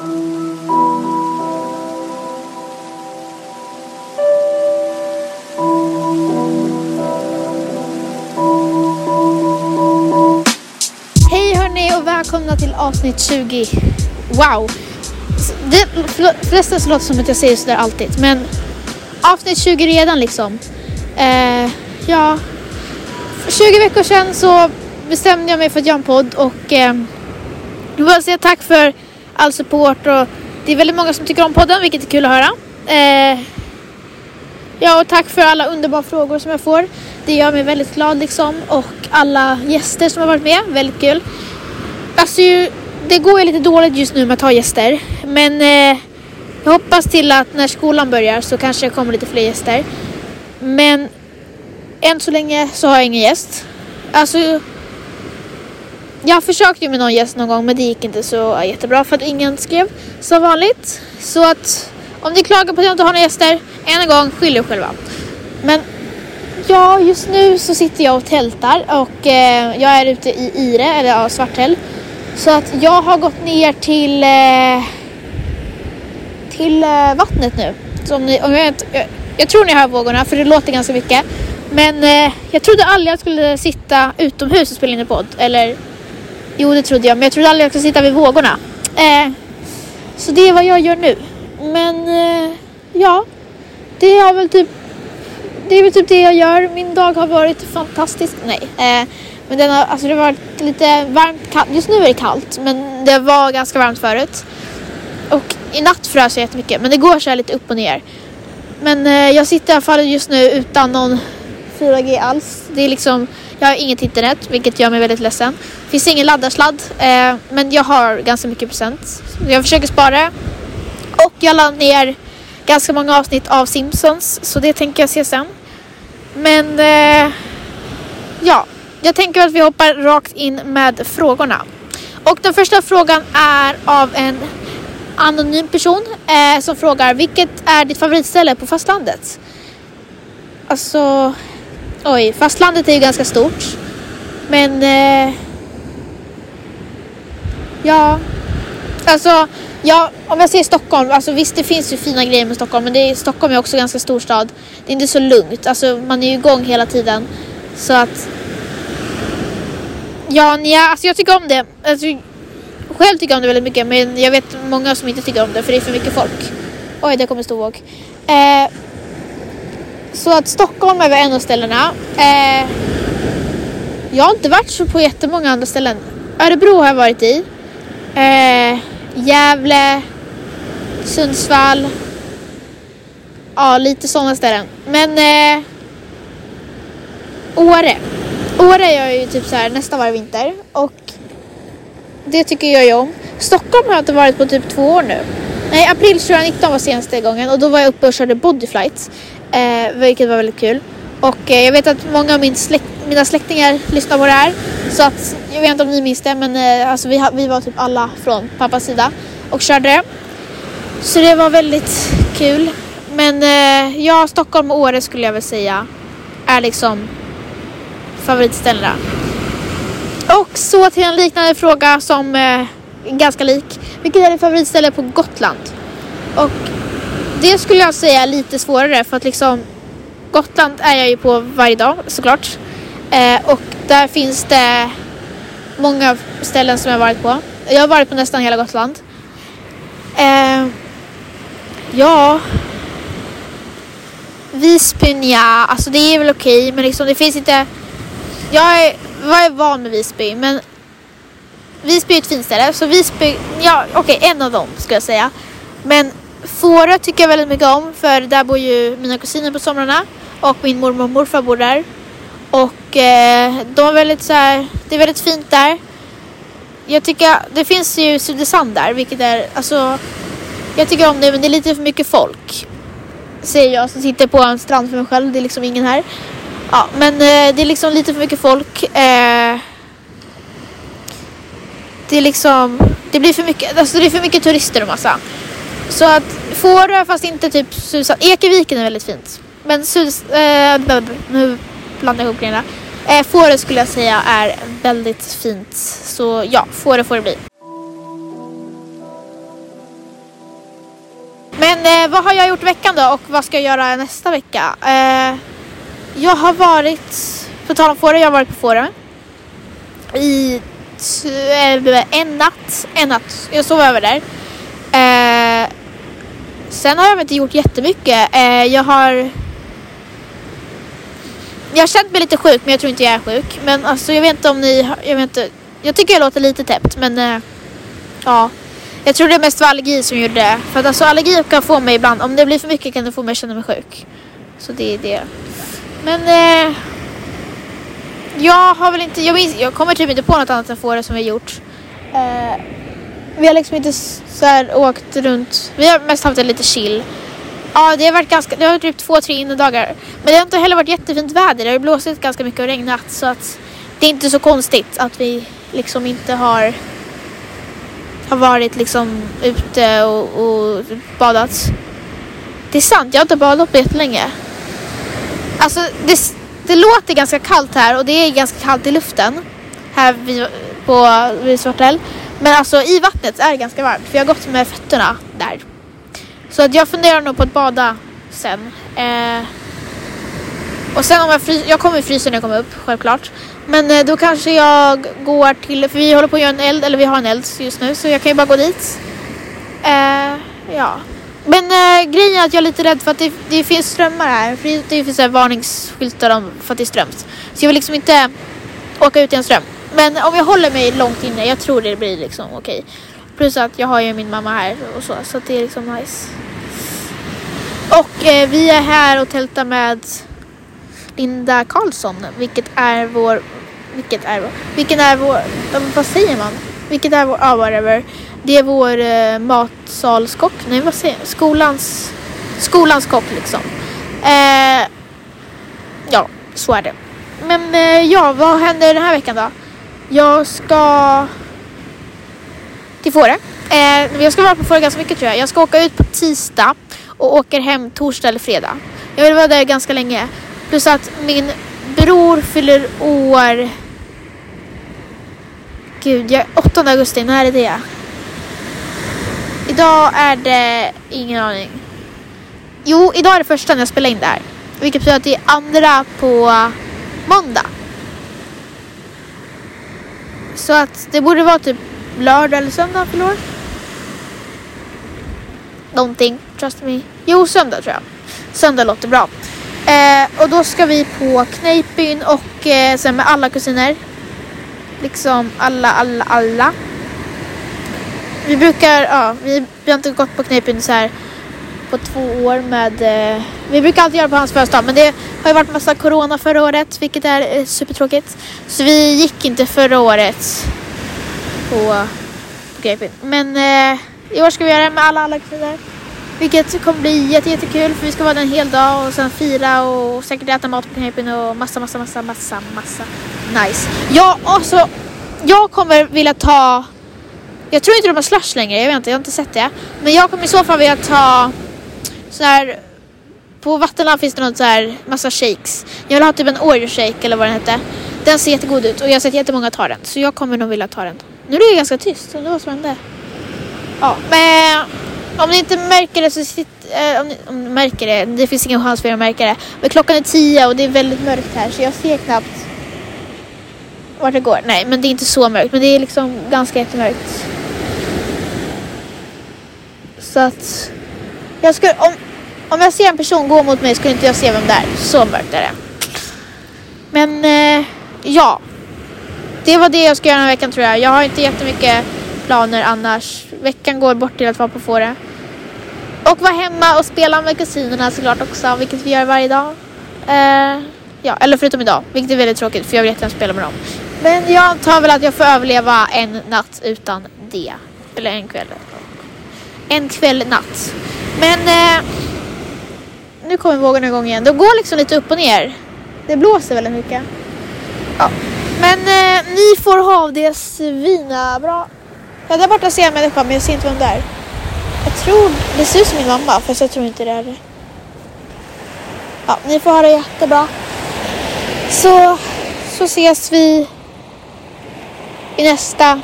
Hej hörni och välkomna till avsnitt 20. Wow! Det, förresten så låter det som att jag säger sådär alltid men avsnitt 20 redan liksom. Eh, ja, för 20 veckor sedan så bestämde jag mig för att göra en podd och eh, jag vill säga tack för all support och det är väldigt många som tycker om podden vilket är kul att höra. Eh, ja och tack för alla underbara frågor som jag får. Det gör mig väldigt glad liksom och alla gäster som har varit med, väldigt kul. Alltså det går ju lite dåligt just nu med att ha gäster men eh, jag hoppas till att när skolan börjar så kanske det kommer lite fler gäster. Men än så länge så har jag ingen gäst. Alltså jag försökte ju med någon gäst någon gång men det gick inte så äh, jättebra för att ingen skrev som vanligt. Så att om ni klagar på att jag inte har några gäster, än en gång skyll er själva. Men ja, just nu så sitter jag och tältar och eh, jag är ute i Ire, eller ja, Svarthäll. Så att jag har gått ner till eh, till eh, vattnet nu. Så om ni, om jag, inte- jag, jag tror ni hör vågorna för det låter ganska mycket. Men eh, jag trodde aldrig jag skulle sitta utomhus och spela in en podd. Eller jo, det trodde jag, men jag trodde aldrig jag skulle sitta vid vågorna. Eh, så det är vad jag gör nu. Men eh, ja, det har väl typ det är väl typ det jag gör. Min dag har varit fantastisk. Nej, eh, men den har, alltså det har varit lite varmt, kallt. Just nu är det kallt, men det var ganska varmt förut. Och i natt frös jag jättemycket, men det går så här lite upp och ner. Men eh, jag sitter i alla fall just nu utan någon 4G alls. Det är liksom, jag har inget internet, vilket gör mig väldigt ledsen. Finns ingen laddarsladd, eh, men jag har ganska mycket procent. Jag försöker spara. Och jag laddade ner ganska många avsnitt av Simpsons, så det tänker jag se sen. Men eh, ja, jag tänker att vi hoppar rakt in med frågorna. Och den första frågan är av en anonym person eh, som frågar vilket är ditt favoritställe på fastlandet? Alltså, oj, fastlandet är ju ganska stort. Men eh, ja, alltså ja, om jag säger Stockholm, alltså visst det finns ju fina grejer med Stockholm men det är, Stockholm är också ganska stor stad. Det är inte så lugnt, alltså man är ju igång hela tiden. Så att Ja, nja, alltså jag tycker om det. Alltså, själv tycker jag om det väldigt mycket men jag vet många som inte tycker om det för det är för mycket folk. Oj, det kommer stor våg. Eh, så att Stockholm är väl en av ställena. Eh, jag har inte varit så på jättemånga andra ställen. Örebro har jag varit i. Eh, Gävle, Sundsvall. Ja, lite sådana ställen. Men eh, Åre. Åre är jag ju typ så här nästan varje vinter och det tycker jag ju om. Stockholm har jag inte varit på typ två år nu. Nej, april 2019 var senaste gången och då var jag uppe och körde bodyflights. Eh, vilket var väldigt kul. Och eh, jag vet att många av min släkt, mina släktingar lyssnar på det här. Så att, jag vet inte om ni minns det men eh, alltså vi, vi var typ alla från pappas sida och körde det. Så det var väldigt kul. Men eh, ja, Stockholm och Åre skulle jag väl säga är liksom favoritställena. Och så till en liknande fråga som eh, är ganska lik. Vilket är ditt favoritställe på Gotland? Och det skulle jag säga är lite svårare för att liksom Gotland är jag ju på varje dag såklart. Eh, och där finns det många ställen som jag har varit på. Jag har varit på nästan hela Gotland. Eh, ja. Visby ja, alltså det är väl okej men liksom det finns inte jag är, jag är van med Visby men Visby är ett fint ställe så Visby, ja okej en av dem skulle jag säga. Men Fårö tycker jag väldigt mycket om för där bor ju mina kusiner på somrarna och min mormor och morfar bor där. Och eh, de är väldigt så här, det är väldigt fint där. Jag tycker, det finns ju Sudesand där vilket är, alltså jag tycker om det men det är lite för mycket folk. Säger jag som sitter på en strand för mig själv, det är liksom ingen här. Ja, men eh, det är liksom lite för mycket folk. Eh, det är liksom, det blir för mycket, alltså det är för mycket turister och massa. Så att Fårö fast inte typ Susan, Ekeviken är väldigt fint. Men Sus, eh, nu blandar jag ihop grejerna. Eh, Fårö skulle jag säga är väldigt fint. Så ja, Fårö får det bli. Men eh, vad har jag gjort i veckan då och vad ska jag göra nästa vecka? Eh, jag har varit, på tal om Fårö, jag har varit på Fårö i eh, en natt. En natt. Jag sov över där. Sen har jag inte gjort jättemycket. Eh, jag har jag har känt mig lite sjuk men jag tror inte jag är sjuk. Men alltså jag vet inte om ni, jag vet inte. Jag tycker jag låter lite täppt men eh, ja. Jag tror det mest var allergi som gjorde det. För att alltså allergi kan få mig ibland, om det blir för mycket kan det få mig att känna mig sjuk. Så det är det. Men eh, jag har väl inte, jag, minns, jag kommer typ inte på något annat än Fårö som vi har gjort. Eh, vi har liksom inte så här åkt runt, vi har mest haft det lite chill. Ja, det har varit ganska, det har varit typ två, tre innedagar. Men det har inte heller varit jättefint väder. Det har blåsit ganska mycket och regnat så att det är inte så konstigt att vi liksom inte har har varit liksom ute och, och badat. Det är sant, jag har inte badat på jättelänge. Alltså det, det låter ganska kallt här och det är ganska kallt i luften här vid, på vid Svartäll. Men alltså i vattnet är det ganska varmt för jag har gått med fötterna där. Så att jag funderar nog på att bada sen. Eh, och sen om jag fryser, jag kommer frysa när jag kommer upp självklart. Men eh, då kanske jag går till, för vi håller på att göra en eld, eller vi har en eld just nu så jag kan ju bara gå dit. Eh, ja. Men eh, grejen är att jag är lite rädd för att det, det finns strömmar här. För det, det finns varningsskyltar om för att det är strömt. Så jag vill liksom inte åka ut i en ström. Men om jag håller mig långt inne, jag tror det blir liksom okej. Okay. Plus att jag har ju min mamma här och så, så det är liksom nice. Och eh, vi är här och tältar med Linda Karlsson, vilket är vår, vilket är vår, vilken är vår, vad säger man? Vilket är vår, ja whatever. Det är vår eh, matsalskock, nej vad säger jag? Skolans, skolans kock liksom. Eh, ja, så är det. Men eh, ja, vad händer den här veckan då? Jag ska till Fårö. Eh, jag ska vara på Fårö ganska mycket tror jag. Jag ska åka ut på tisdag och åker hem torsdag eller fredag. Jag vill vara där ganska länge. Plus att min bror fyller år... Gud, jag, är 8 augusti, när är det? Idag är det ingen aning. Jo, idag är det första när jag spelar in det här. Vilket betyder att det är andra på måndag. Så att det borde vara typ lördag eller söndag förlorar. Någonting, trust me. Jo, söndag tror jag. Söndag låter bra. Eh, och då ska vi på Kneippbyn och eh, sen med alla kusiner. Liksom alla, alla, alla. Vi brukar, ja, vi, vi har inte gått på Kneippbyn så här på två år med... Eh, vi brukar alltid göra på hans födelsedag men det har ju varit massa corona förra året vilket är eh, supertråkigt. Så vi gick inte förra året på, på Kneippbyn. Men eh, i år ska vi göra det med alla, alla kvinnor. Vilket kommer bli jätte, jättekul för vi ska vara där en hel dag och sen fira och säkert äta mat på Kneipen och massa, massa, massa, massa, massa nice. Ja, alltså, jag kommer vilja ta, jag tror inte de har slush längre, jag vet inte, jag har inte sett det. Men jag kommer i så fall vilja ta så här, på Vattenland finns det något så här, massa shakes. Jag vill ha typ en Oreo shake eller vad den hette. Den ser jättegod ut och jag har sett jättemånga ta den. Så jag kommer nog vilja ta den. Nu är det ganska tyst, undrar vad som hände. Ja, men om ni inte märker det så sitt, eh, om, ni, om ni märker det, det finns ingen chans för er att märka det. Men klockan är tio och det är väldigt mörkt här så jag ser knappt vart det går. Nej, men det är inte så mörkt, men det är liksom ganska jättemörkt. Så att jag skulle, om, om jag ser en person gå mot mig skulle inte jag se vem det är. Så mörkt är det. Men eh, ja, det var det jag ska göra den här veckan tror jag. Jag har inte jättemycket planer annars. Veckan går bort till att vara på Fårö. Och vara hemma och spela med kusinerna såklart också, vilket vi gör varje dag. Eh, ja, eller förutom idag, vilket är väldigt tråkigt för jag vill jättegärna spela med dem. Men jag antar väl att jag får överleva en natt utan det. Eller en kväll. En kväll natt. Men uh, nu kommer vågorna igång igen. De går liksom lite upp och ner. Det blåser väldigt mycket. Ja. Men uh, ni får ha det svina bra. Ja, där borta ser jag en människa men jag ser inte vem det är. Jag tror, det ser ut som min mamma fast jag tror inte det är det. Ja, ni får ha det jättebra. Så, så ses vi i nästa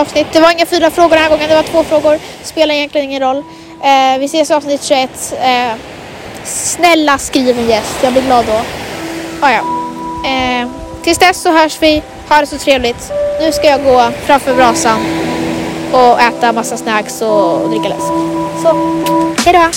avsnitt. Det var inga fyra frågor den här gången, det var två frågor. Spelar egentligen ingen roll. Eh, vi ses i avsnitt 21. Eh, snälla skriv en gäst, jag blir glad då. Ah, ja. eh, tills dess så hörs vi. Ha det så trevligt. Nu ska jag gå framför brasan och äta massa snacks och dricka läsk. Så, hejdå!